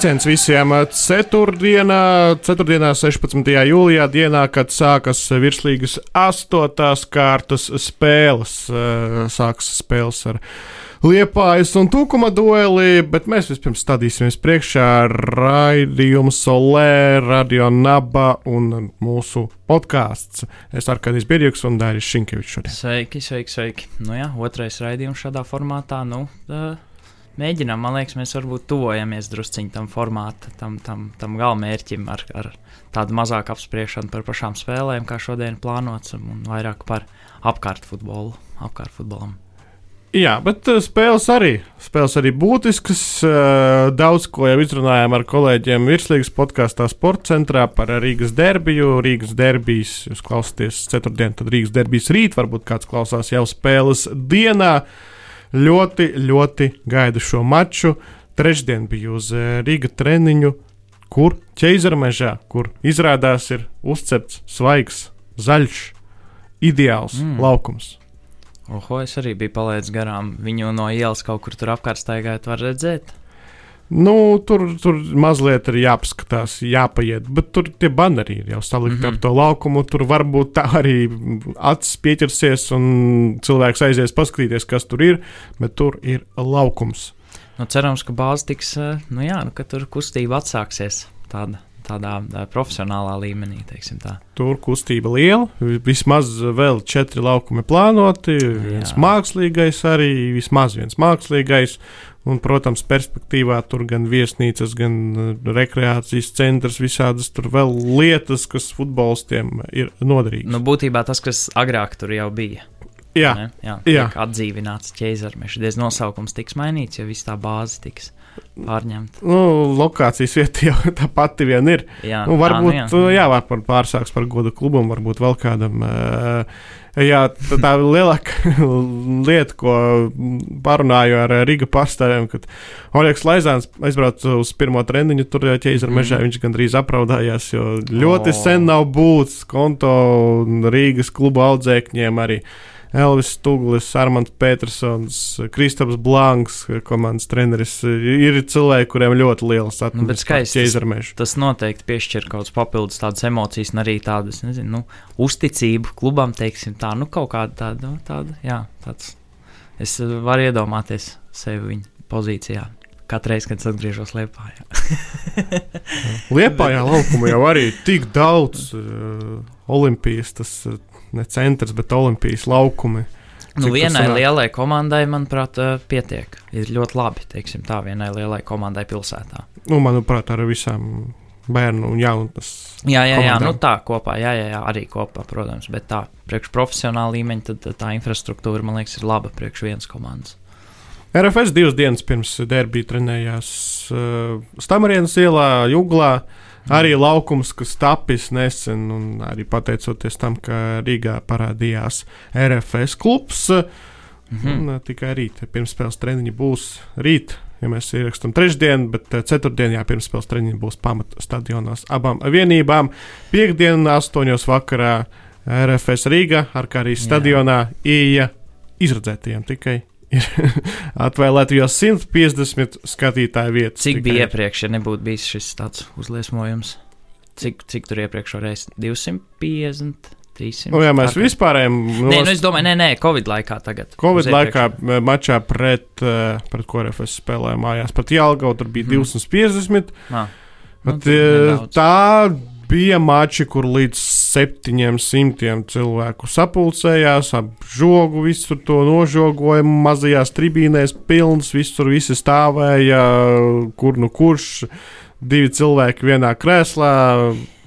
Sveiciens visiem! Ceturtdienā, ceturtdienā 16. jūlijā, dienā, kad sākas virslīgas astotās kārtas spēles. Sākas spēles ar Liepājas un Tūkuma dueli, bet mēs vispirms stādīsimies priekšā raidījumu Solē, Radio Naba un mūsu podkāsts. Es ar kādīs Birjuks un Dāris Šinkevičs šodien. Sveiki, sveiki, sveiki. Nu jā, otrais raidījums šādā formātā. Nu, uh mēģinām, man liekas, mēs varbūt tuvojamies drusciņam tam formātam, tam, tam, tam galamērķim ar, ar tādu mazāku apspriešanu par pašām spēlēm, kā šodien plānots, un vairāk par apkārt futbolu, apkārt futbolam. Jā, bet uh, spēles arī, spēles arī būtiskas. Uh, daudz ko jau izrunājām ar kolēģiem Virslīgas podkāstā Sports centrā par Rīgas derbiju. Rīgas derbijas, jūs klausāties ceturtdien, tad Rīgas derbijas rīt, varbūt kāds klausās jau spēles dienā. Uh, ļoti, ļoti gaidu šo maču. Trešdien biju uz eh, Rīga treniņu, kur ķēzara mežā, kur izrādās ir uzcepts svaigs, zaļš, ideāls mm. laukums. Oho, es arī biju palaidis garām. Viņu no ielas kaut kur tur apkārt staigājot, var redzēt. Nu, tur, tur mazliet ir jāpaskatās, jāpaiet, bet tur tie banneri ir jau salikti mm -hmm. ap to laukumu. Tur varbūt tā arī acis pieķersies un cilvēks aizies paskatīties, kas tur ir, bet tur ir laukums. Nu, cerams, ka bāze tiks, eh, nu jā, nu, ka tur kustība atsāksies tāda tādā tā, profesionālā līmenī. Tur kustība liela. Vismaz vēl četri laukumi plānoti. Viens Jā. mākslīgais, arī vismaz viens mākslīgais. Un, protams, perspektīvā tur gan viesnīcas, gan uh, rekreācijas centrs, visādas tur vēl lietas, kas futbolistiem ir noderīgas. Nu, būtībā tas, kas agrāk tur jau bija. Jā, ne? jā, jā. atdzīvināts ķēzarmežs. Diez nosaukums tiks mainīts, jo viss tā bāze tiks pārņemta. Nu, lokācijas vieta jau tā pati vien ir. Jā, nu, varbūt, tā, nu, jā. jā, pārsāks par godu klubam, varbūt vēl kādam. Uh, Jā, tā, tā lielākā lieta, ko parunāju ar Riga pārstāvjiem, kad Oļegs Laizāns aizbrauca uz pirmo treniņu, tur ķēzara mežā, mm. viņš gandrīz apraudājās, jo ļoti oh. sen nav būts konto Rīgas klubu audzēkņiem arī. Elvis Stūglis, Armāns Petersons, Kristaps Blanks, komandas treneris. Ir cilvēki, kuriem ļoti liels atmiņas nu, skaisti, tas noteikti piešķir kaut kādas papildus tādas emocijas un arī tādas, nezinu, nu, uzticību klubam, teiksim tā, nu kaut kāda tāda, nu, tāda jā, tāds. Es varu iedomāties sevi viņa pozīcijā. Katru reizi, kad es atgriežos Lietpā. Lietpā jau laukuma jau arī tik daudz uh, olimpijas, tas ne centrs, bet Olimpijas laukumi. Nu, vienai lielai komandai, manuprāt, pietiek. Ir ļoti labi, teiksim, tā vienai lielai komandai pilsētā. Nu, manuprāt, ar visām bērnu un jaunatnes. Jā, jā, jā, nu tā kopā, jā, jā, jā, arī kopā, protams, bet tā priekš profesionāla līmeņa, tad tā infrastruktūra, man liekas, ir laba priekš vienas komandas. RFS divas dienas pirms derbija trenējās uh, Stamarienas ielā, Juglā. Uh, Arī laukums, kas tapis nesen, un arī pateicoties tam, ka Rīgā parādījās RFS klubs. Mm -hmm. un, uh, tikai rīt, pirmspēles treniņi būs rīt, ja mēs ierakstām trešdienu, bet uh, ceturtdienā pirmspēles treniņi būs pamata stadionās abām vienībām. Piektdienā, astoņos vakarā RFS Rīga ar kā arī stadionā ieja izredzētajiem tikai ir atvēlēta jau 150 skatītāju vietas. Cik tikai. bija iepriekš, ja nebūtu bijis šis tāds uzliesmojums? Cik, cik tur iepriekš varēs 250? 300. Nu, jā, mēs vispārējām. Nos... Nē, nu es domāju, nē, nē, Covid laikā tagad. Covid laikā eh, mačā pret, eh, pret ko RFS spēlēja mājās. Pat Jālgau tur bija mm. 250. Ah. Nu, Bet, nu, tā bija mači, kur līdz 700 cilvēku sapulcējās, ap žogu visur to nožogoja, mazajās tribīnēs pilns, visur visi stāvēja, kur nu kurš divi cilvēki vienā krēslā.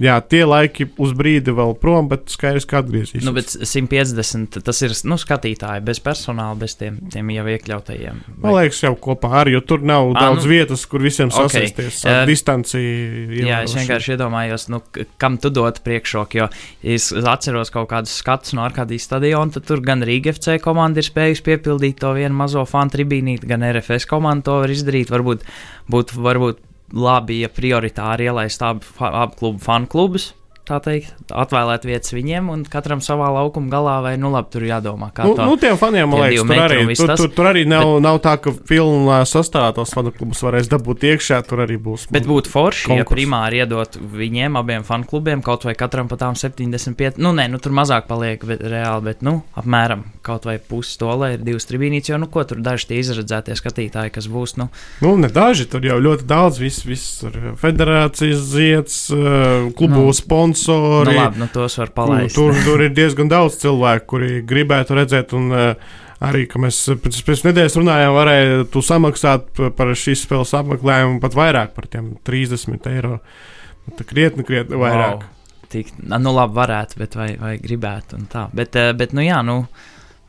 Jā, tie laiki uz brīdi vēl prom, bet skaidrs, ka atgriezīsies. Nu, bet 150 tas ir nu, skatītāji bez personāla, bez tiem, tiem jau iekļautajiem. Vai? Man liekas, jau kopā ar, jo tur nav à, daudz nu, vietas, kur visiem okay. sasēsties uh, distanciju. Jā, es vienkārši iedomājos, nu, kam tu dot priekšroku, jo es atceros kaut kādus skatus no Arkādijas stadiona, tad tur gan Rīga FC komanda ir spējusi piepildīt to vienu mazo fanu tribīnīti, gan RFS komanda to var izdarīt. Varbūt, būt, varbūt labi, ja prioritāri ielaist abu, abu klubu fanu klubus. Tā teikt, atvēlēt vietas viņiem un katram savā laukuma galā, vai nu labi, tur jādomā, kā Nu, to. nu tiem faniem, man liekas, tur arī, tur, tas. tur, tur arī nav, bet, nav tā, ka pilnā sastāvā tos fanu klubus varēs dabūt iekšā. Tur arī būs. Bet būtu forši, ja Konkurs. primāri iedot viņiem, abiem fanu klubiem, kaut vai katram pa tām 75, nu, nē, nu, tur mazāk paliek, bet reāli, bet, nu, apmēram kaut vai pusi to, lai ir divas tribīnītes, jo, nu, ko tur daži tie izredzētie skatītāji, kas būs, nu, Nu, ne daži, tur jau ļoti daudz, viss, viss federācijas zieds, eh, klubu Nu, nu, sponsori. nu labi, nu, tos var palaist. Tur, tur ir diezgan daudz cilvēku, kuri gribētu redzēt, un uh, arī, mēs pēc, pēc nedēļas runājām, varēja tu samaksāt par šīs spēles apmeklējumu pat vairāk par tiem 30 eiro. Tā krietni, krietni vairāk. Wow. Tik, nu, labi, varētu, bet vai, vai gribētu, un tā. Bet, eh, bet, nu, jā, nu,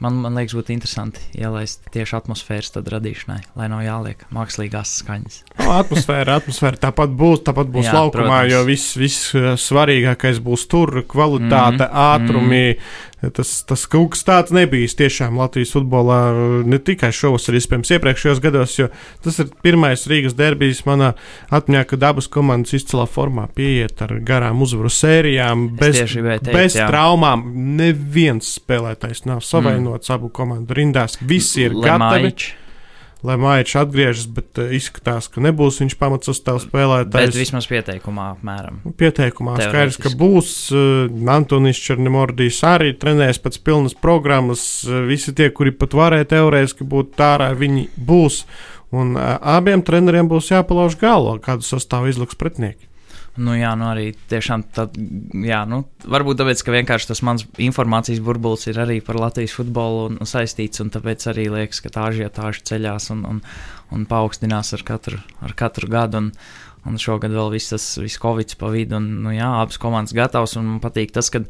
man, man liekas, būtu interesanti ielaist tieši atmosfēras radīšanai, lai nav jāliek mākslīgās skaņas. No, atmosfēra, atmosfēra tāpat būs, tāpat būs Jā, laukumā, protams. jo viss, eh, svarīgākais būs tur - kvalitāte, mm -hmm. ātrumi. Tas, tas kaut kas tāds nebija tiešām Latvijas futbolā, ne tikai šovasar, iespējams, iepriekšējos gados, jo tas ir pirmais Rīgas derbijs manā atmiņā, kad abas komandas izcēlā formā pieiet ar garām uzvaru sērijām, bez, teikt, bez jā. traumām. Neviens spēlētājs nav savainots mm. abu komandu rindās. Visi ir gatavi Lemaič, lai Maijs atgriežas, bet uh, izskatās, ka nebūs viņš pamatsastāvs Bet spēlētājs. vismaz pieteikumā, apmēram. Pieteikumā skaidrs, ka būs uh, Antonis Černemordijs arī trenēs pēc pilnas programmas. Uh, visi tie, kuri pat varēja teorētiski būt ārā, viņi būs. Un abiem treneriem būs jāpalauž galvā, kādu sastāvu izliks pretinieki. Nu, jā, nu arī tiešām tad, jā, nu, varbūt tāpēc, ka vienkārši tas mans informācijas burbulis ir arī par Latvijas futbolu un, un saistīts, un tāpēc arī liekas, ka tā ažiotāža ceļās un, un, un paaugstinās ar katru, ar katru gadu. Un, un šogad vēl viss tas viss Covid pa vidu, un, nu, jā, abas komandas gatavas, man patīk tas, ka,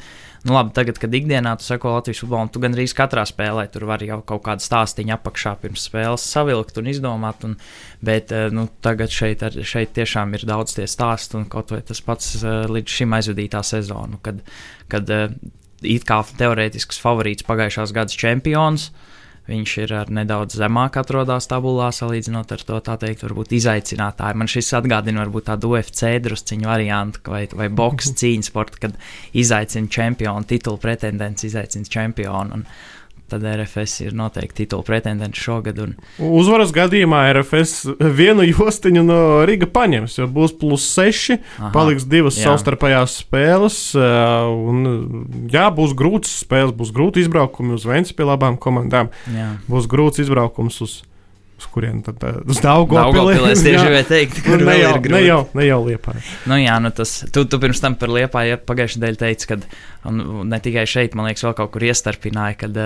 nu, labi, tagad, kad ikdienā tu seko Latvijas futbolam, tu gandrīz katrā spēlē, tur var jau kaut kādu stāstīņu apakšā pirms spēles savilkt un izdomāt, un, bet, eh, nu, tagad šeit, ar, šeit tiešām ir daudz tie stāsti, un kaut vai tas pats eh, līdz šim aizvadītā sezonu, kad, kad eh, it kā teorētisks favorīts pagājušās gadas čempions, Viņš ir nedaudz zemāk atrodas tabulā, salīdzinot ar to, tā teikt, varbūt izaicinātāju. Man šis atgādina varbūt tādu UFC drusciņu variantu vai, vai boxe cīņu sportu, kad izaicina čempionu, titulu pretendents izaicina čempionu. Un tad RFS ir noteikti titulu pretendents šogad. Un, Uzvaras gadījumā RFS vienu jostiņu no Riga paņems, jo būs plus 6. aha, Paliks divas jā. savstarpējās spēles, un jā, būs grūts spēles, būs grūti izbraukumi uz Vēncpilsnu abām komandām. jā. Būs grūts izbraukums uz, uz kurien tad uz Daugopili. Es tieši gribēju teikt, Nu, kur ne, jau, ne, jau, ne jau liepā. Nu, jā, nu tas, tu, tu pirms tam par liepā ja, pagājušajā nedēļā teici, ka ne tikai šeit, man liekas, vēl kaut kur iestarpināja, kad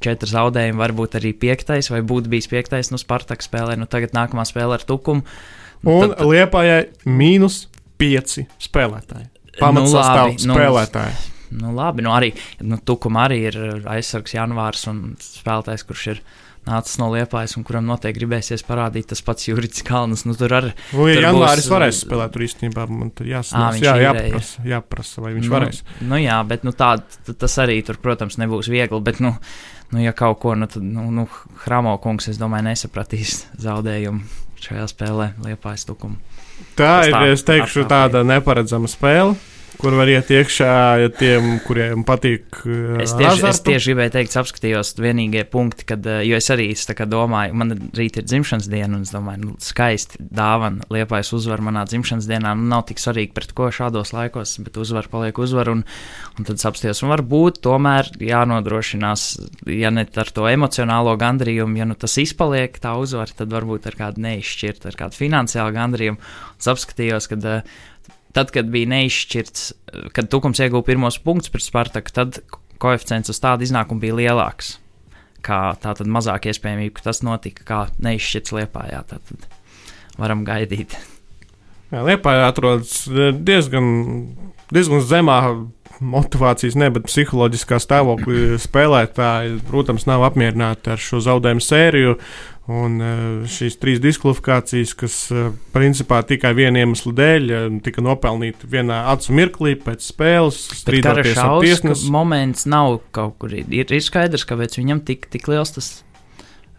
četri zaudējumi, varbūt arī piektais, vai būtu bijis piektais, nu, Spartak spēlē, nu, tagad nākamā spēle ar tukumu. Nu, Un tad- liepājai mīnus 5 spēlētāji. Pamatsastāv labi, nu, spēlētāji. Nu, labi, nu arī nu, Tukuma arī ir aizsargs janvārs un spēlētājs, kurš ir nācis no liepājas un kuram noteikti gribēsies parādīt tas pats Jurits Kalns. Nu, tur arī tur janvāris būs- varēs spēlēt, tur īstenībā man tur jāsaka, jā, ir, jāprasa, jāprasa, vai viņš nu, varēs. Nu, jā, bet nu, tā, tas arī tur, protams, nebūs viegli. Bet, nu, nu, ja kaut ko, nu, tad nu, nu, Hramo kungs, es domāju, nesapratīs zaudējumu šajā spēlē, liepājas tukumu. Tā Tas ir, tā, es teikšu, tā, tā. tāda neparedzama spēle, kur var iet iekšā ja tiem, kuriem patīk. uh, Es tieši, es azartu. tieši gribēju teikt, apskatījos vienīgie punkti, kad, eh, jo es arī es domāju, man rīt ir dzimšanas diena, un es domāju, nu, skaisti dāvana, liepais uzvar manā dzimšanas dienā. Nu, nav tik svarīgi, pret ko šādos laikos, bet uzvar paliek uzvar, un, un tad es apstājos. Un varbūt tomēr jānodrošinās, ja ne ar to emocionālo gandrījumu, ja nu tas izpaliek tā uzvara, tad varbūt ar kādu neizšķirtu, ar kādu finansiālu gandrījumu. Es apskatījos, kad eh, tad, kad bija neizšķirts, kad Tukums ieguva pirmos punktus pret Spartaku, tad koeficients uz tādu iznākumu bija lielāks. Kā tā tad mazāk iespējamība, ka tas notika kā neizšķirts liepājā. Tad varam gaidīt. Jā, Liepā atrodas eh, diezgan, diezgan zemā motivācijas, ne, bet psiholoģiskā stāvokļa spēlētāji, protams, nav apmierināti ar šo zaudējumu sēriju. Un eh, šīs trīs diskvalifikācijas, kas eh, principā tikai viena iemesla dēļ eh, tika nopelnīta vienā acu mirklī pēc spēles, strīdoties ar tiesnesi. moments nav kaut kur. Ir, ir skaidrs, kāpēc viņam tik, tik liels tas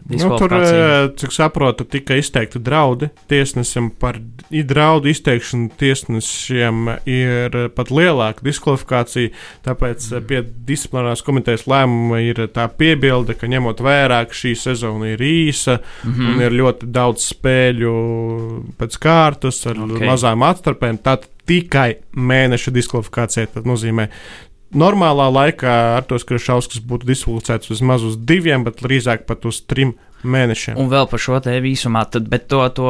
Nu, tur, eh, cik saprotu, tika izteikti draudi tiesnesim par draudu izteikšanu. Tiesnešiem ir pat lielāka diskvalifikācija, tāpēc mm. pie disciplinārās komitejas lēmuma ir tā piebilde, ka ņemot vērā, ka šī sezona ir īsa mm -hmm. un ir ļoti daudz spēļu pēc kārtas ar okay. mazām atstarpēm, tad tikai mēneša diskvalifikācija. Tas nozīmē, normālā laikā Artos Krašauskas būtu diskvalificēts vismaz uz diviem, bet drīzāk pat uz trim mēnešiem. Un vēl par šo te visumā, tad, bet to, to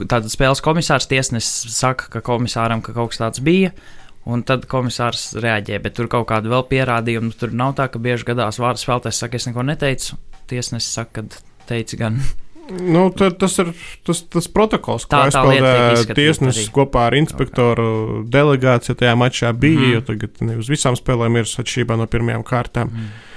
tātad spēles komisārs tiesnesis saka, ka komisāram ka kaut kas tāds bija. Un tad komisārs reaģē, bet tur kaut kāda vēl pierādījuma. Tur nav tā, ka bieži gadās vārdu spēlētājs saka, es neko neteicu. Tiesnesis saka, ka teici gan. Nu, tas ir tas, tas protokols, ko aizpildīja tiesnesis kopā ar inspektoru delegāciju. Tajā mačā bija, mm. tagad ne uz visām spēlēm ir atšķirībā no pirmajām kārtām. Mm.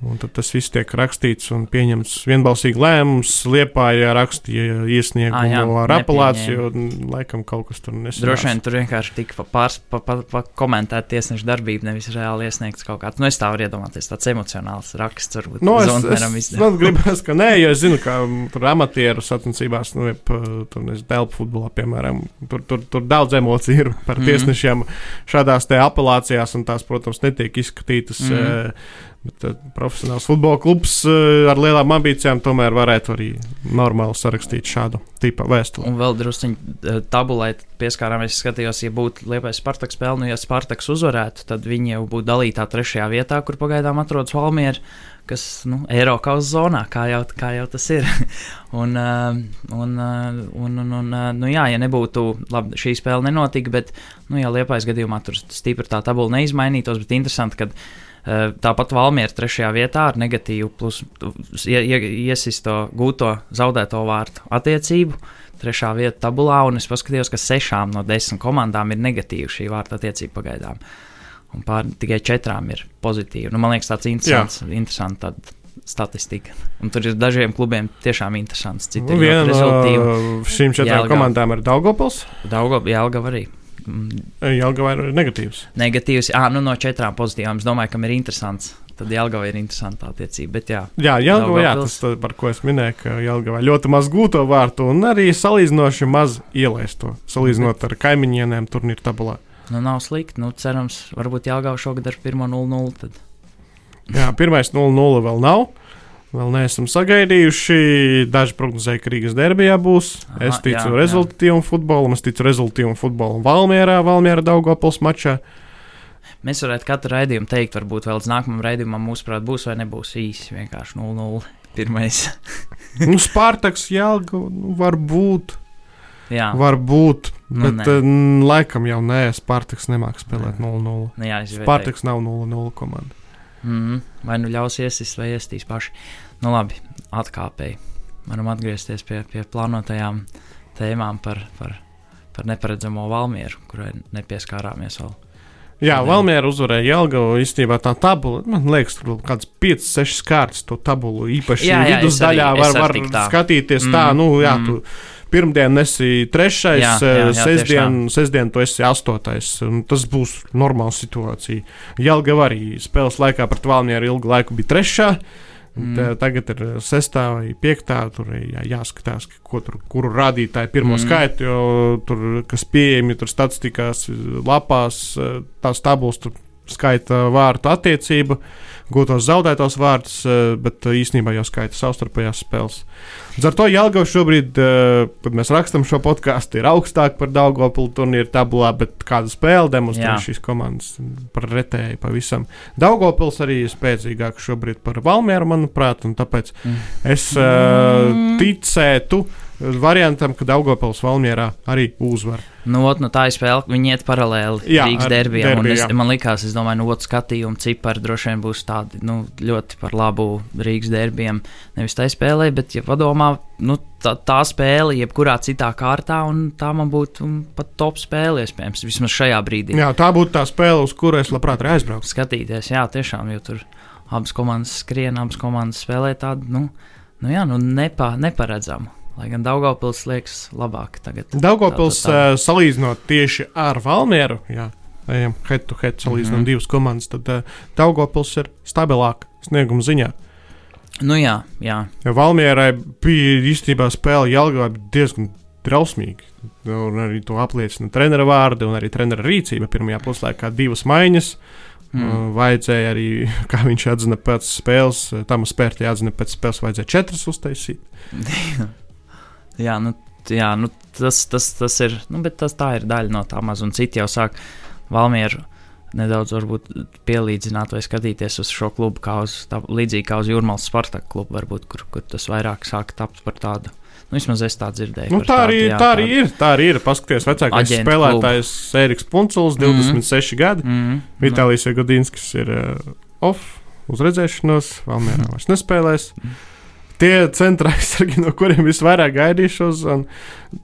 Un tad tas viss tiek rakstīts un pieņemts vienbalsīgi lēmums. Liepājā rakstīja iesniegumu ar apelāciju, un laikam kaut kas tur nesanāca. Droši vien tur vienkārši tika pāris pa, pa, pa komentēt tiesneša darbību, nevis reāli iesniegts kaut kāds. Nu, es tā varu iedomāties, tāds emocionāls raksts varbūt. No, nu, es, es, es nu, gribas, ka nē, jo es zinu, ka tur amatieru sacensībās, nu, jeb, tur nezinu, telpu futbolā, piemēram, tur, tur, tur daudz emociju ir par mm. tiesnešiem šādās te apelācijās, un tās, protams, netiek izskatītas. Mm. Uh, Bet uh, profesionāls futbola klubs uh, ar lielām ambīcijām tomēr varētu arī normāli sarakstīt šādu tipu vēstuli. Un vēl druskuļi uh, tabulē pieskārāmies. Es skatījos, ja būtu Liepais Spartaks spēle, nu, ja Spartaks uzvarētu, tad viņi jau būtu dalītā trešajā vietā, kur pagaidām atrodas Valmiera. Kas nu, Eiropas zonā, kā jau, kā jau tas ir. un, un, un, un, un nu, jā, ja nebūtu, labi, šī spēle nenotika, bet, nu, ja Liepais gadījumā tur stipri tā tabula neizmainītos, bet interesanti, ka Eh, tāpat Valmiera trešajā vietā ar negatīvu, plus iesisto gūto zaudēto vārtu attiecību. Trešā vieta tabulā, un es paskatījos, ka sešām no desmit komandām ir negatīva šī vārta attiecība pagaidām. Un pār, tikai četrām ir pozitīva. Nu, man liekas, tāds interesants, interesants statistika. Un tur ir dažiem klubiem tiešām interesants. Citi nu, viena no šīm četrām komandām ir Daugopils. Daugopils, Jelgava arī. Jālgava ir negatīvs. Negatīvs, ah, nu no četrām pozitīvām. Es domāju, ka ir interesants. Tad Jālgava ir interesanta attiecība. Bet, jā, jā Jālgava, jā, tas, par ko es minēju, ka Jālgava ļoti maz gūto vārtu un arī salīdzinoši maz ielaisto. Salīdzinot bet, ar kaimiņiem turnīru tabulā. Nu, nav slikti. Nu, cerams, varbūt Jālgava šogad ar 1-0-0. Tad... Jā, pirmais 0-0 vēl nav. Vēl neesam sagaidījuši. Daži prognozēja, ka Rīgas derbijā būs. Aha, es ticu jā, rezultātīvam futbolam, es ticu rezultātīvam futbolam Valmjerā, Valmjerā Daugopils mačā. Mēs varētu katru raidījumu teikt, varbūt vēl līdz nākamajam raidījumam, mūsuprāt, būs vai nebūs īsi. Vienkārši 0-0. Pirmais. nu, Spārtaks, Jālga, nu, varbūt. Jā. Varbūt, nu, bet ne. uh, laikam jau nē, Spārtaks nemāks spēlēt 0-0. Nu, Spārtaks nav 0-0 komanda. Mm, vai nu ļaus iesist, vai iestīs paši. Nu, labi, atkāpēji. Varam atgriezties pie, pie plānotajām tēmām par, par, par neparedzamo Valmieru, kurai nepieskārāmies vēl. Jā, Valmiera uzvarēja Jelgavu. Īstenībā tā tabula, man liekas, tur kaut kāds 5, 6 kārtas to tabulu īpaši jā, jā, vidusdaļā arī, var, var skatīties mm, tā, nu, jā, mm. tu pirmdien esi trešais, jā, jā, jā, sestdien, sestdien tu esi astotais. Tas būs normāla situācija. Jelgava arī spēles laikā pret Valmieru ilgu laiku bija trešā. Mm. Tā, tagad ir sestā vai piektā. Tur jā, jāskatās, tur, kuru rādītāju pirmo mm. skaitu, jo tur, kas pieejami tur statistikās, lapās, tās tabulas, tur skaita vārtu attiecību. Uh, gūtos zaudētos vārdus, eh, bet eh, īsnībā jau skaita savstarpējās spēles. Līdz ar to Jālgavs šobrīd, eh, kad mēs rakstām šo podkāstu, ir augstāk par Daugopulu turnīru tabulā, bet kāda spēle demonstrē šīs komandas par retēju pavisam. Daugopils arī ir spēcīgāk šobrīd par Valmieru, manuprāt, un tāpēc mm. es uh, ticētu variantam, ka Daugopils Valmierā arī uzvar. Nu, ot, nu, tā ir spēle, viņi iet paralēli jā, Rīgas derbijam. Derbi, es, man liekas, es domāju, nu, otrs skatījuma cipari droši vien būs tādi nu, ļoti par labu Rīgas derbijam. Nevis tā spēlē, bet, ja padomā, nu, tā, tā spēle, jebkurā citā kārtā, un tā man būtu pat top spēle, iespējams, vismaz šajā brīdī. Jā, tā būtu tā spēle, uz kuru es labprāt aizbrauktu. Skatīties, jā, tiešām, jo tur abas komandas skrien, abas komandas spēlē tādu, nu, nu jā, nu, nepa, neparedzamu. Lai gan Daugopils liekas labāk tagad. Daugopils tā, tā, tā. Uh, salīdzinot tieši ar Valmieru, jā, ejam head to head, salīdzinām mm -hmm. divas komandas, tad uh, Daugopils ir stabilāk snieguma ziņā. Nu, jā, jā. Ja Valmierai bija īstenībā spēle Jālgavā diezgan drausmīgi. Un arī to apliecina trenera vārdi un arī trenera rīcība pirmajā puslaikā divas maiņas. Mm. Vajadzēja arī, kā viņš atzina pēc spēles, tam spērtē atzina pēc spēles, vajadzēja četras uztaisīt. jā, nu, jā nu, tas, tas, tas ir, nu, bet tas tā ir daļa no tā maz, un citi jau sāk Valmieru nedaudz pielīdzināt vai skatīties uz šo klubu kā uz tā, līdzīgi kā uz Jūrmālas Spartaku klubu, varbūt, kur, kur tas vairāk sāk tapt par tādu. Nu, vismaz es tā dzirdēju. Nu, tā, tādu, arī, jā, tā arī ir. Tā arī ir. Paskaties, vecākais spēlētājs Eriks Punčuls, 26 mm -hmm. gadi. Mm -hmm. Vitālijas Godinskis ir uh, off uz redzēšanos, vēl mērā vairs nespēlēs. Mm -hmm tie centra aizsargi, no kuriem visvairāk gaidīšos, un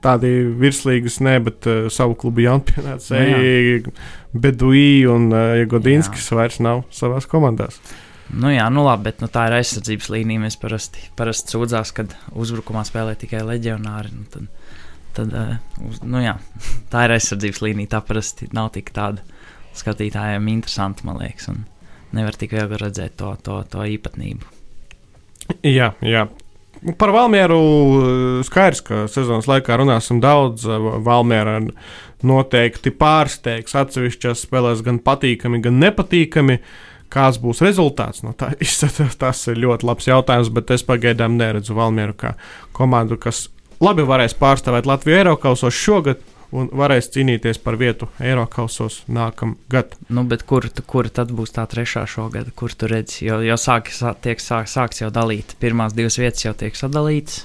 tādi virslīgas, ne, bet uh, savu klubu jaunpienāts, nu, Beduī un uh, Godinskis vairs nav savās komandās. Nu jā, nu labi, bet nu, tā ir aizsardzības līnija. Mēs parasti, parasti sūdzās, kad uzbrukumā spēlē tikai leģionāri. Nu, tad, tad, uh, uz, nu jā, tā ir aizsardzības līnija. Tā parasti nav tik tāda skatītājiem interesanta, man liekas. Nevar tik viegli redzēt to, to, to īpatnību. Jā, jā. Par Valmieru eh, skaidrs, ka sezonas laikā runāsim daudz. Eh, Valmiera noteikti pārsteigs atsevišķās spēlēs gan patīkami, gan nepatīkami. Kāds būs rezultāts no tā? Tas ir ļoti labs jautājums, bet es pagaidām neredzu Valmieru kā komandu, kas labi varēs pārstāvēt Latviju Eiropausos šogad un varēs cīnīties par vietu Eiropasos nākamgad. Nu, kur, kur tad būs tā trešā šogad, kur tu redzi? Jo, jau sāk, tiek sāk, sākts jau dalīt. Pirmās divas vietas jau tiek sadalītas.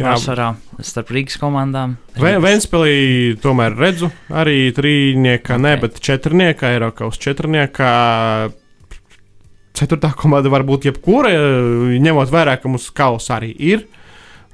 Pārsvarā starp Rīgas komandām. Vēnspēlī tomēr redzu arī trīniekā, okay. ne, bet četrniekā, Eiropas četrniekā. Ceturtā komanda var būt jebkura, ņemot vērā, ka mums kaus arī ir.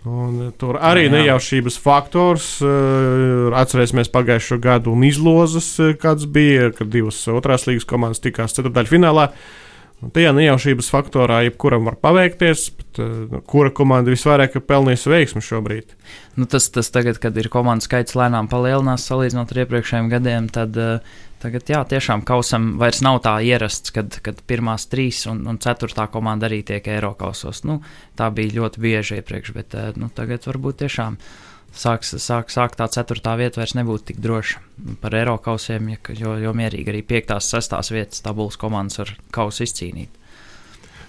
Un tur arī jā, jā. nejaušības faktors. Uh, atcerēsimies pagājušo gadu un izlozes, eh, kāds bija, kad divas otrās līgas komandas tikās ceturdaļfinālā finālā. Tajā nejaušības faktorā jebkuram var paveikties, bet uh, kura komanda visvairāk ir pelnījusi veiksmu šobrīd? Nu, tas, tas tagad, kad ir komandu skaits lēnām palielinās salīdzinot ar iepriekšējiem gadiem, tad uh, tagad jā, tiešām kausam vairs nav tā ierasts, kad, kad pirmās trīs un, un ceturtā komanda arī tiek Eiropausos. Nu, tā bija ļoti bieži iepriekš, bet uh, nu, tagad varbūt tiešām. Uh, sāks, sāk, sāk tā ceturtā vieta vairs nebūtu tik droša par eiro kausiem, jo, jo mierīgi arī piektās, sestās vietas tabulas komandas var kausu izcīnīt.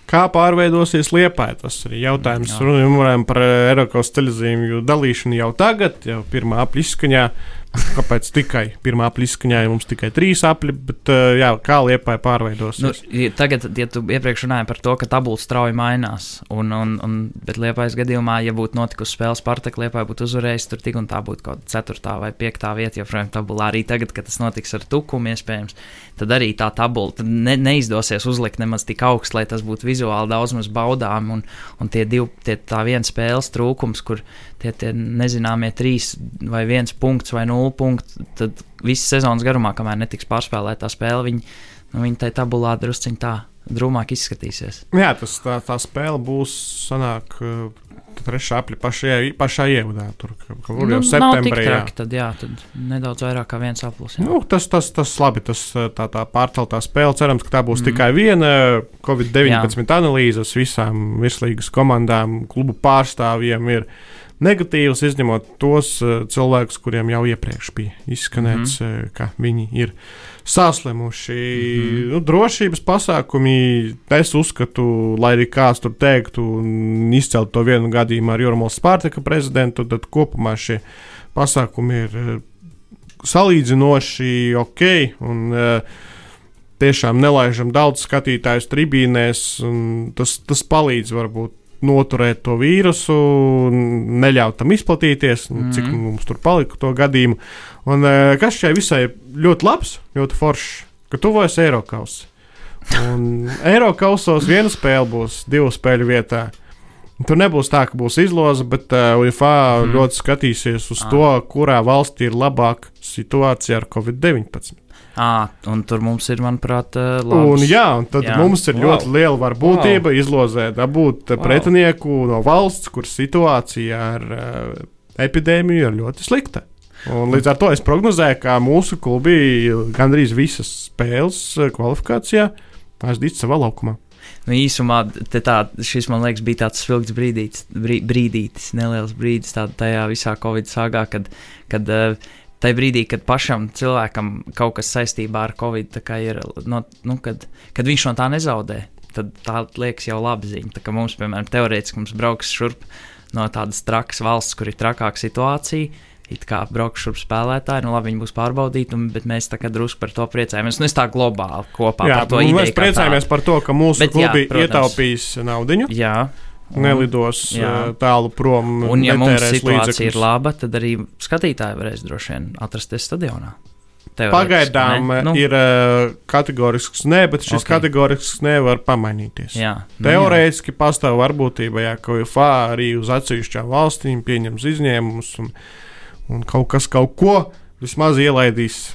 Kā pārveidosies liepa? Tas ir jautājums. Runājot par Eiropas televizīju dalīšanu jau tagad, jau pirmā apziņā. Kāpēc tikai pirmā apziņā ir mums tikai trīs apli, bet jā, kā liepai pārveidos? Nu, tagad, ja tu iepriekš runāji par to, ka tabulas strauji mainās, un, un, un, bet liepais gadījumā, ja būtu notikusi spēle Spartak, liepai būtu uzvarējis, tur tik un tā būtu kaut kāda ceturtā vai piektā vieta, jo frame tabulā arī tagad, kad tas notiks ar tukumu iespējams, tad arī tā tabula ne, neizdosies uzlikt nemaz tik augstu, lai tas būtu vizuāli daudz maz baudām, un, un tie divi, tie tā viena spēles trūkums, kur tie, tie nezināmie trīs vai viens punkts vai nulle punkts, tad visas sezonas garumā, kamēr netiks pārspēlēta tā spēle, viņi, nu, viņi tajā tabulā drusciņā tā drūmāk izskatīsies. Jā, tas tā, tā spēle būs sanāk. Trešā apli pašā, pašā ievadā. Tur jau nu, septembrī. Jā, tad, jā, tad nedaudz vairāk kā viens aplis. Nu, tas, tas, tas labi, tas tā, tā pārceltā spēle. Cerams, ka tā būs mm. tikai viena Covid-19 analīze uz visām virslīgas komandām, klubu pārstāvjiem. Ir negatīvs, izņemot tos uh, cilvēkus, kuriem jau iepriekš bija izskanēts, mm -hmm. ka viņi ir saslimuši. Mm -hmm. nu, drošības pasākumi, es uzskatu, lai arī kāds tur teiktu, un izcelt to vienu gadījumu ar Jurmālu Spārtaka prezidentu, tad kopumā šie pasākumi ir uh, salīdzinoši ok. Un, uh, tiešām nelaižam daudz skatītāju tribīnēs, un tas, tas palīdz varbūt noturēt to vīrusu, neļaut tam izplatīties, mm. cik mums tur palika to gadījumu. Un eh, kas šai visai ļoti labs, ļoti foršs, ka tuvojas Eiropas. Un Eiropasos viena spēle būs divu spēļu vietā. Tur nebūs tā, ka būs izloze, bet uh, UFA mm. ļoti skatīsies uz ah. to, kurā valstī ir labāka situācija ar Covid-19. À, un tur mums ir, manuprāt, labs. Un, jā, un tad jā. mums ir ļoti wow. liela varbūtība wow. izlozēt, dabūt wow. pretinieku no valsts, kur situācija ar uh, epidēmiju ir ļoti slikta. Un līdz ar to es prognozēju, ka mūsu klubi gandrīz visas spēles kvalifikācijā aizdīs savā laukumā. Nu, īsumā tā, šis man liekas bija tāds spilgts brīdītis, brī, brīdītis, neliels brīdis tādā tajā visā Covid sāgā, kad, kad uh, tajā brīdī, kad pašam cilvēkam kaut kas saistībā ar Covid ir, no, nu, kad, kad viņš no tā nezaudē, tad tā liekas jau labi ziņa. Tā kā mums, piemēram, teorētiski mums brauks šurp no tādas trakas valsts, kur ir trakāka situācija it kā braukšu šurp spēlētāji, nu labi, viņi būs pārbaudīti, un, bet mēs tā kā drusku par to priecājamies. Nu, es tā globāli kopā jā, par to ideju. Mēs priecājamies par to, ka mūsu bet, klubi jā, protams, ietaupīs naudu. Jā. Nelidos jā. tālu prom. Un, ja mums situācija līdzekļus. ir laba, tad arī skatītāji varēs droši vien atrasties stadionā. Pagaidām ne? nu, ir uh, kategorisks nē, bet šis okay. kategorisks nevar pamainīties. Jā, nu, Teorētiski jā. pastāv varbūtība, ja ka UFA arī uz atsevišķām valstīm pieņems izņēmumus. Un, un kaut kas kaut ko vismaz ielaidīs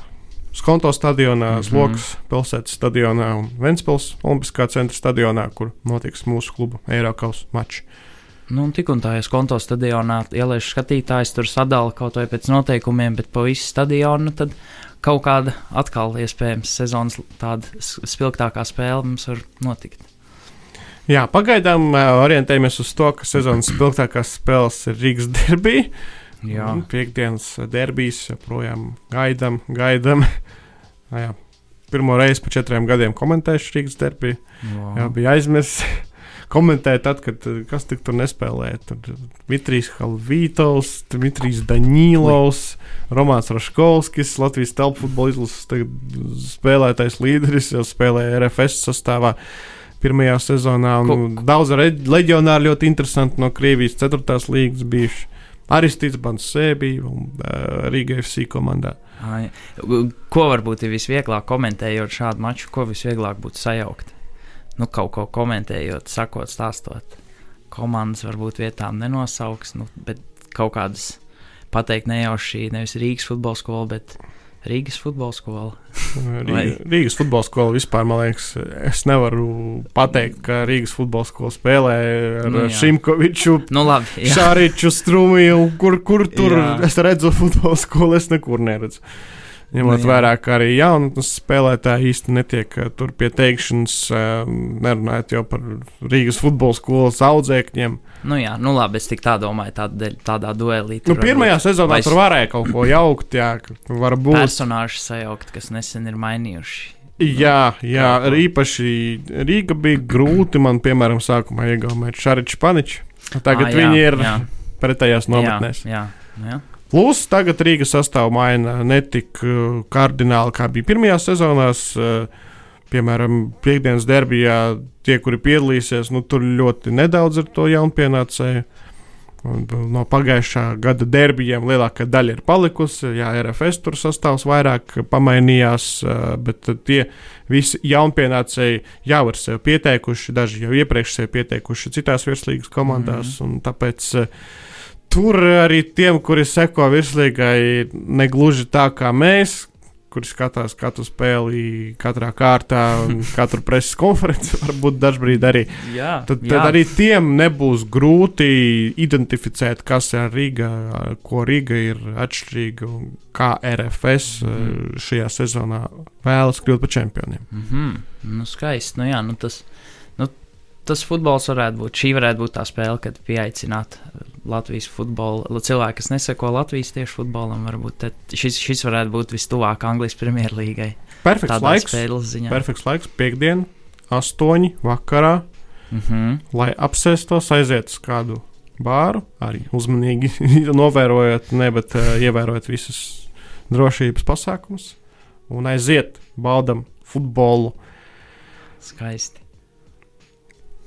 Skonto stadionā, mm -hmm. Slokas pilsētas stadionā un Ventspils Olimpiskā centra stadionā, kur notiks mūsu kluba Eiropas mačs. Nu, tik un tā, ja skonto stadionā ieliešu skatītājs, tur sadala kaut vai pēc noteikumiem, bet pa visu stadionu, tad kaut kāda atkal iespējams sezonas tāda spilgtākā spēle mums var notikt. Jā, pagaidām orientējamies uz to, ka sezonas spilgtākās spēles ir Rīgas derbija. Jā. Un piekdienas derbijas joprojām gaidām, gaidām. jā, pirmo reizi pēc četriem gadiem komentēšu Rīgas derbiju. Wow. Jā, bija aizmirsts. Komentēja tad, kad kas tik tur nespēlēja. Tur Dmitrijs Halvītovs, Dmitrijs Daņīlovs, Romāns Raškovskis, Latvijas telpu futbola izlases spēlētais līderis, jau spēlēja RFS sastāvā pirmajā sezonā. Daudz leģionāri ļoti interesanti no Krievijas 4. līgas bijuši. Aristīts Bansē bija un uh, Rīga FC komandā. Ai. Ko varbūt ir visvieglāk komentējot šādu maču, ko visvieglāk būtu sajaukt? Nu, kaut ko komentējot, sakot, stāstot. Komandas varbūt vietām nenosauks, nu, bet kaut kādas pateikt nejauši nevis Rīgas futbola skola, bet Rīgas futbola skola. Rīga, Rīgas futbola skola vispār, man liekas, es nevaru pateikt, ka Rīgas futbola skola spēlē ar nu, Šimkoviču, nu, labi, Šāriču, Strumiju, kur, kur tur jā. es redzu futbola skolu, es nekur neredzu. Ņemot nu, vērā, ka arī jaunu spēlētāji īsti netiek uh, tur pie teikšanas, uh, nerunājot jau par Rīgas futbola skolas audzēkņiem. Nu, jā, nu labi, es tā domāju, tādā, tādā duelī. Nu, pirmajā sezonā vai... tur varēja kaut ko jaukt, jā, varbūt. Personāžu sajaukt, kas nesen ir mainījuši. Jā, jā arī īpaši Rīga bija grūti man, piemēram, sākumā iegaumēt Šariču Paniču. Tagad à, jā, viņi ir jā. pretējās nometnēs. Jā, jā, jā. Plus, tagad Rīgas sastāvā maina ne tik uh, kardināli, kā bija pirmajā sezonā. Uh, piemēram, piekdienas derbijā tie, kuri piedalīsies, nu, tur ļoti nedaudz ar to jaunpienācēju. Un no pagājušā gada derbijiem lielākā daļa ir palikusi. Jā, RFS tur sastāvs vairāk pamainījās, uh, bet tie visi jaunpienācēji jau ir sev pieteikuši, daži jau iepriekš sev pieteikuši citās virslīgas komandās. Mm -hmm. Tāpēc tur arī tiem, kuri seko virslīgai, negluži tā kā mēs, kuri skatās katru spēli, katrā kārtā, katru preses konferenci, varbūt dažkārt arī. Jā, tad, tad jā. arī tiem nebūs grūti identificēt, kas ir Riga, ko Riga ir atšķirīga un kā RFS mm. šajā sezonā vēlas kļūt par čempioniem. Mm -hmm. nu, skaisti. Nu, jā, nu tas, nu, tas futbols varētu būt. Šī varētu būt tā spēle, kad pieaicināt Latvijas futbola, cilvēki, kas neseko Latvijas tieši futbolam, varbūt šis, šis varētu būt vistuvāk Anglijas Premjerlīgai. Perfekts laiks. Perfekts laiks, piekdiena, astoņi vakarā, mm -hmm. lai apsēstos, aiziet uz kādu bāru, arī uzmanīgi novērojot, ne, bet uh, ievērojot visus drošības pasākumus un aiziet, baudam futbolu. Skaisti.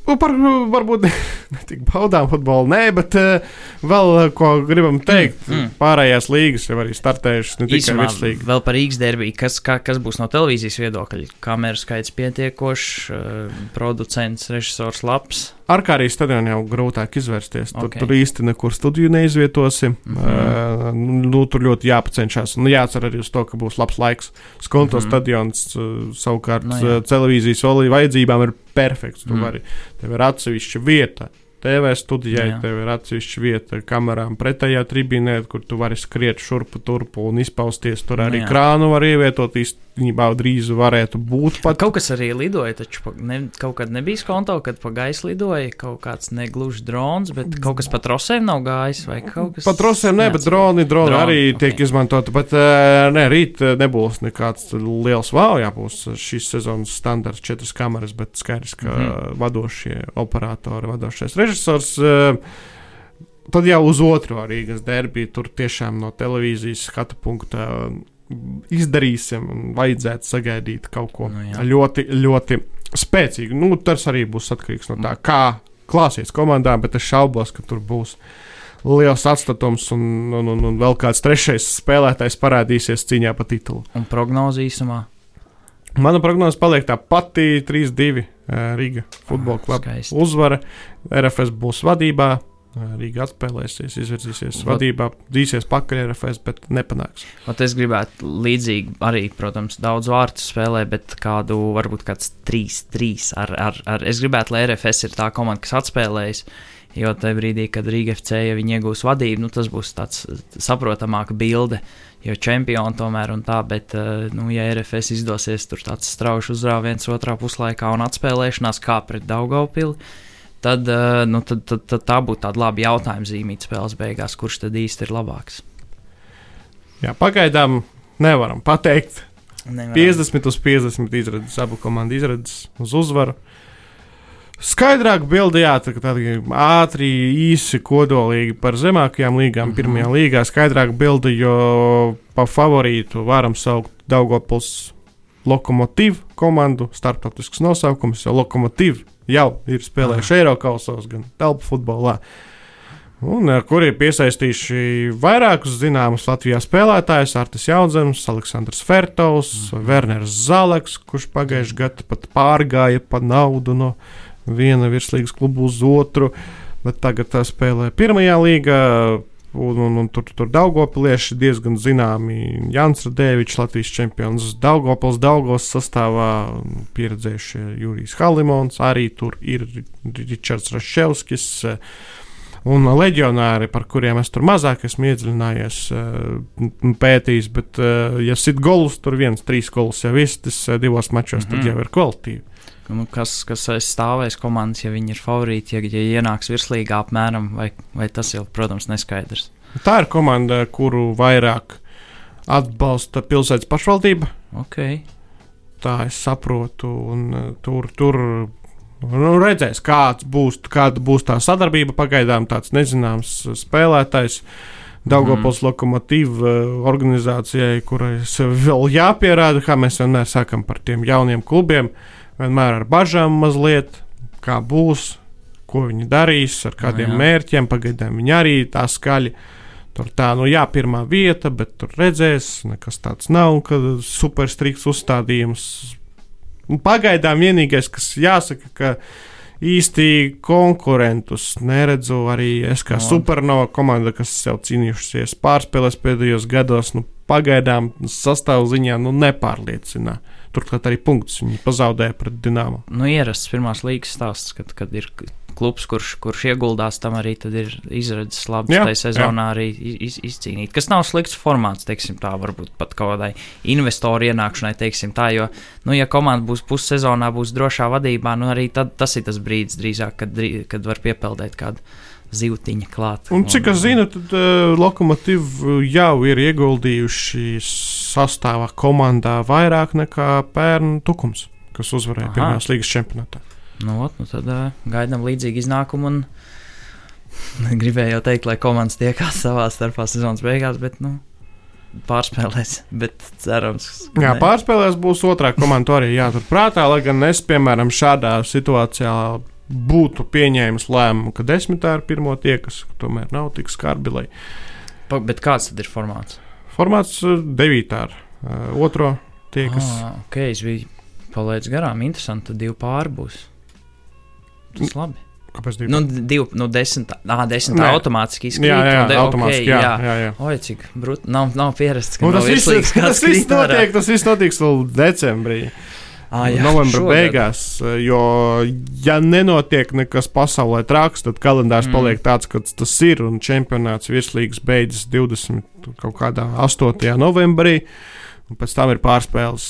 Nu, par, varbūt ne tik baudām futbolu, nē, bet uh, vēl uh, ko gribam teikt. Mm, mm. Pārējās līgas jau arī startējušas, ne tikai virslīga. Vēl par Rīgas derbiju, kas, kā, kas būs no televīzijas viedokļa? Kameru skaits pietiekošs, uh, producents, režisors labs. Ar kā arī stadionā jau grūtāk izvērsties. Tur, okay. tur īsti nekur studiju neizvietosi. Mm -hmm. uh, nu, tur ļoti jāpacenšas. Nu, jācer arī uz to, ka būs labs laiks. Skonto mm -hmm. stadions uh, savukārt no, nu jā. televīzijas vajadzībām ir perfekts. Mm. -hmm. arī tev ir atsevišķa vieta. TV studijai jā. tev ir atsevišķa vieta kamerām pretējā tribīnē, kur tu vari skriet šurpu turpu un izpausties. Tur arī nu jā. krānu var ievietot. Īsti īstenībā drīz varētu būt. Pat kaut kas arī lidoja, taču ne, kaut kad nebija skonto, kad pa gaisu lidoja kaut kāds negluži drons, bet kaut kas pa trosēm nav gājis kas. Pa trosēm ne, bet droni, droni, droni arī okay. tiek izmantoti, bet ne, rīt nebūs nekāds liels wow, jābūs šīs sezonas standarts četras kameras, bet skaidrs, ka mm -hmm. vadošie operatori, vadošais režisors. Tad jau uz otro Rīgas derbiju tur tiešām no televīzijas skatu punkta izdarīsim, un vajadzētu sagaidīt kaut ko nu, jā. ļoti, ļoti spēcīgu. Nu, tas arī būs atkarīgs no tā, mm. kā klāsies komandā, bet es šaubos, ka tur būs liels atstatums un, un, un, un vēl kāds trešais spēlētājs parādīsies cīņā par titulu. Un prognoze īsumā? Mana prognoze paliek tā pati 3-2 Riga futbola kluba uzvara. RFS būs vadībā, Rīga atspēlēsies, izvirzīsies Vat, vadībā, dīsies pakaļ RFS, bet nepanāks. Vat es gribētu līdzīgi arī, protams, daudz vārtu spēlē, bet kādu varbūt kāds 3-3 ar, ar, ar. Es gribētu, lai RFS ir tā komanda, kas atspēlējas. Jo tajā brīdī, kad Rīga FC ja iegūs vadību, nu, tas būs tāds saprotamāka bilde, jo čempioni tomēr un tā, bet, nu, ja RFS izdosies tur tāds strauji uzrāviens otrā puslaikā un atspēlēšanās kā pret Daugaupili, tad, uh, nu, tad, tad, tad tā būtu tāda laba jautājuma zīmīta spēles beigās, kurš tad īsti ir labāks. Jā, pagaidām nevaram pateikt. Nevaram. 50 uz 50 izredzes, abu komandu izredzes uz uzvaru. Skaidrāk bildījāt, ka tādi ātri, īsi, kodolīgi par zemākajām līgām, mm -hmm. pirmajā līgā. Skaidrāk bildi, jo pa favorītu varam saukt Daugopils lokomotīvu komandu, starptautisks nosaukums, jo lokomotīva jau ir spēlējuši Eiropasos, gan telpu futbolā. Un, kur ir piesaistījuši vairākus zināmus Latvijas spēlētājus, Artis Jaunzems, Aleksandrs Fertovs, mm. Werners Zaleks, kurš pagājušajā gadā pat pārgāja pa naudu no viena virslīgas klubu uz otru, bet tagad tā spēlē pirmajā līgā. Un, un, un tur tur Daugopilieši diezgan zināmi. Jānis Radēvičs, Latvijas čempions, Daugopils, Daugos sastāvā pieredzējušie Jurijs Halimons, arī tur ir Ričards Raševskis. Un leģionāri, par kuriem es tur mazāk esmu iedziļinājies, pētījis, bet, ja sit golus, tur viens, trīs golus jau izstis divos mačos, mm -hmm. tad mhm. jau ir kvalitīvi. Nu, kas, kas aizstāvēs komandas, ja viņi ir favorīti, ja, ja ienāks virslīgā apmēram, vai, vai tas jau, protams, neskaidrs. Tā ir komanda, kuru vairāk atbalsta pilsētas pašvaldība. Okay. Tā es saprotu, un uh, tur, tur nu, redzēs, kāds būs, kāda būs tā sadarbība. Pagaidām tāds nezināms spēlētājs. Daugopils mm. lokomotīva uh, organizācijai, kurai vēl jāpierāda, kā mēs vienmēr sakam par tiem jauniem klubiem. Uh, vienmēr ar bažām mazliet, kā būs, ko viņi darīs, ar kādiem nu jā. mērķiem. Pagaidām viņi arī tā skaļi. Tur tā, nu jā, pirmā vieta, bet tur redzēs, nekas tāds nav, ka superstrikts uzstādījums. Un pagaidām vienīgais, kas jāsaka, ka īsti konkurentus neredzu arī es kā no. supernova komanda, kas jau cīnījušies pārspēlēs pēdējos gados, nu pagaidām sastāvziņā nu nepārliecina. Turklāt arī punktus viņi pazaudēja pret Dienāmu. Nu, ierasts pirmās līgas stāsts, kad, kad ir klubs, kurš, kurš ieguldās, tam arī ir izredzes labi tajā sezonā jā. arī iz, izcīnīt. Kas nav slikts formāts, teiksim tā, varbūt pat kaut kādai investoru ienākšanai, teiksim tā, jo, nu, ja komanda būs pussezonā, būs drošā vadībā, nu, arī tad, tas ir tas brīdis drīzāk, kad, kad var piepeldēt kādu zivtiņa klāt. Un cik es zinu, tad uh, Lokomotīva jau ir ieguldījuši sastāvā komandā vairāk nekā pērnu tukums, kas uzvarēja Aha. pirmās līgas čempionātā. Nu, ot, nu tad uh, gaidām līdzīgu iznākumu. Un... Gribēju jau teikt, lai komandas tiekās savā starpā sezonas beigās, bet nu, pārspēlēs. Bet cerams, ka. Jā, ne. pārspēlēs būs otrā komanda arī jāturprātā, lai gan es, piemēram, šādā situācijā būtu pieņēmis lēmumu, ka desmitā ir pirmo tiekas, tomēr nav tik skarbi. Lai... Pa, bet kāds tad ir formāts? Formāts uh, devītā ar uh, otro tiekas. Ah, ok, es biju palaidis garām. Interesanti, tad divi pāri būs. Tas labi. Kāpēc divi? Nu, divi, nu, desmit, ah, desmit Nē. automātiski izkrīt. Jā, jā, jā automātiski, okay, jā, jā. jā, jā. Oi, cik brūti, nav, nav pierasts, ka nu, tas viss, tas viss notiek, tas viss notiks vēl decembrī. Ah, jā, novembra šogad. beigās. Jo, ja nenotiek nekas pasaulē traks, tad kalendārs mm. paliek tāds, kāds tas ir. Un čempionāts virslīgas beidzas 28. novembrī, un pēc tam ir pārspēles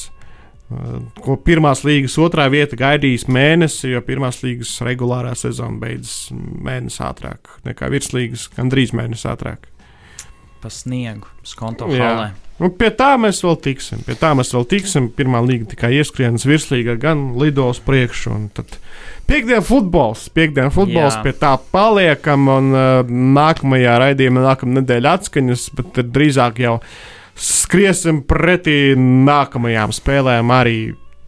ko pirmās līgas otrā vieta gaidīs mēnesi, jo pirmās līgas regulārā sezona beidzas mēnesi ātrāk nekā virslīgas, gandrīz mēnesi ātrāk. Pa sniegu, skonto halē. Un pie tā mēs vēl tiksim. Pie tā mēs vēl tiksim. Pirmā līga tikai ieskrienas virslīga, gan lidos priekšu. Tad piekdienas futbols, piekdienas futbols Jā. pie tā paliekam. Un uh, nākamajā raidījumā, nākamā nedēļa atskaņas, bet drīzāk jau skriesim pretī nākamajām spēlēm. Arī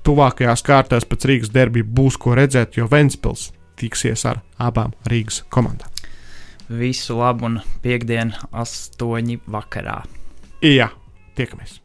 tuvākajās kārtās pēc Rīgas derbija būs ko redzēt, jo Ventspils tiksies ar abām Rīgas komandām. Visu labu un piekdienu, astoņi vakarā. Jā, tiekamies!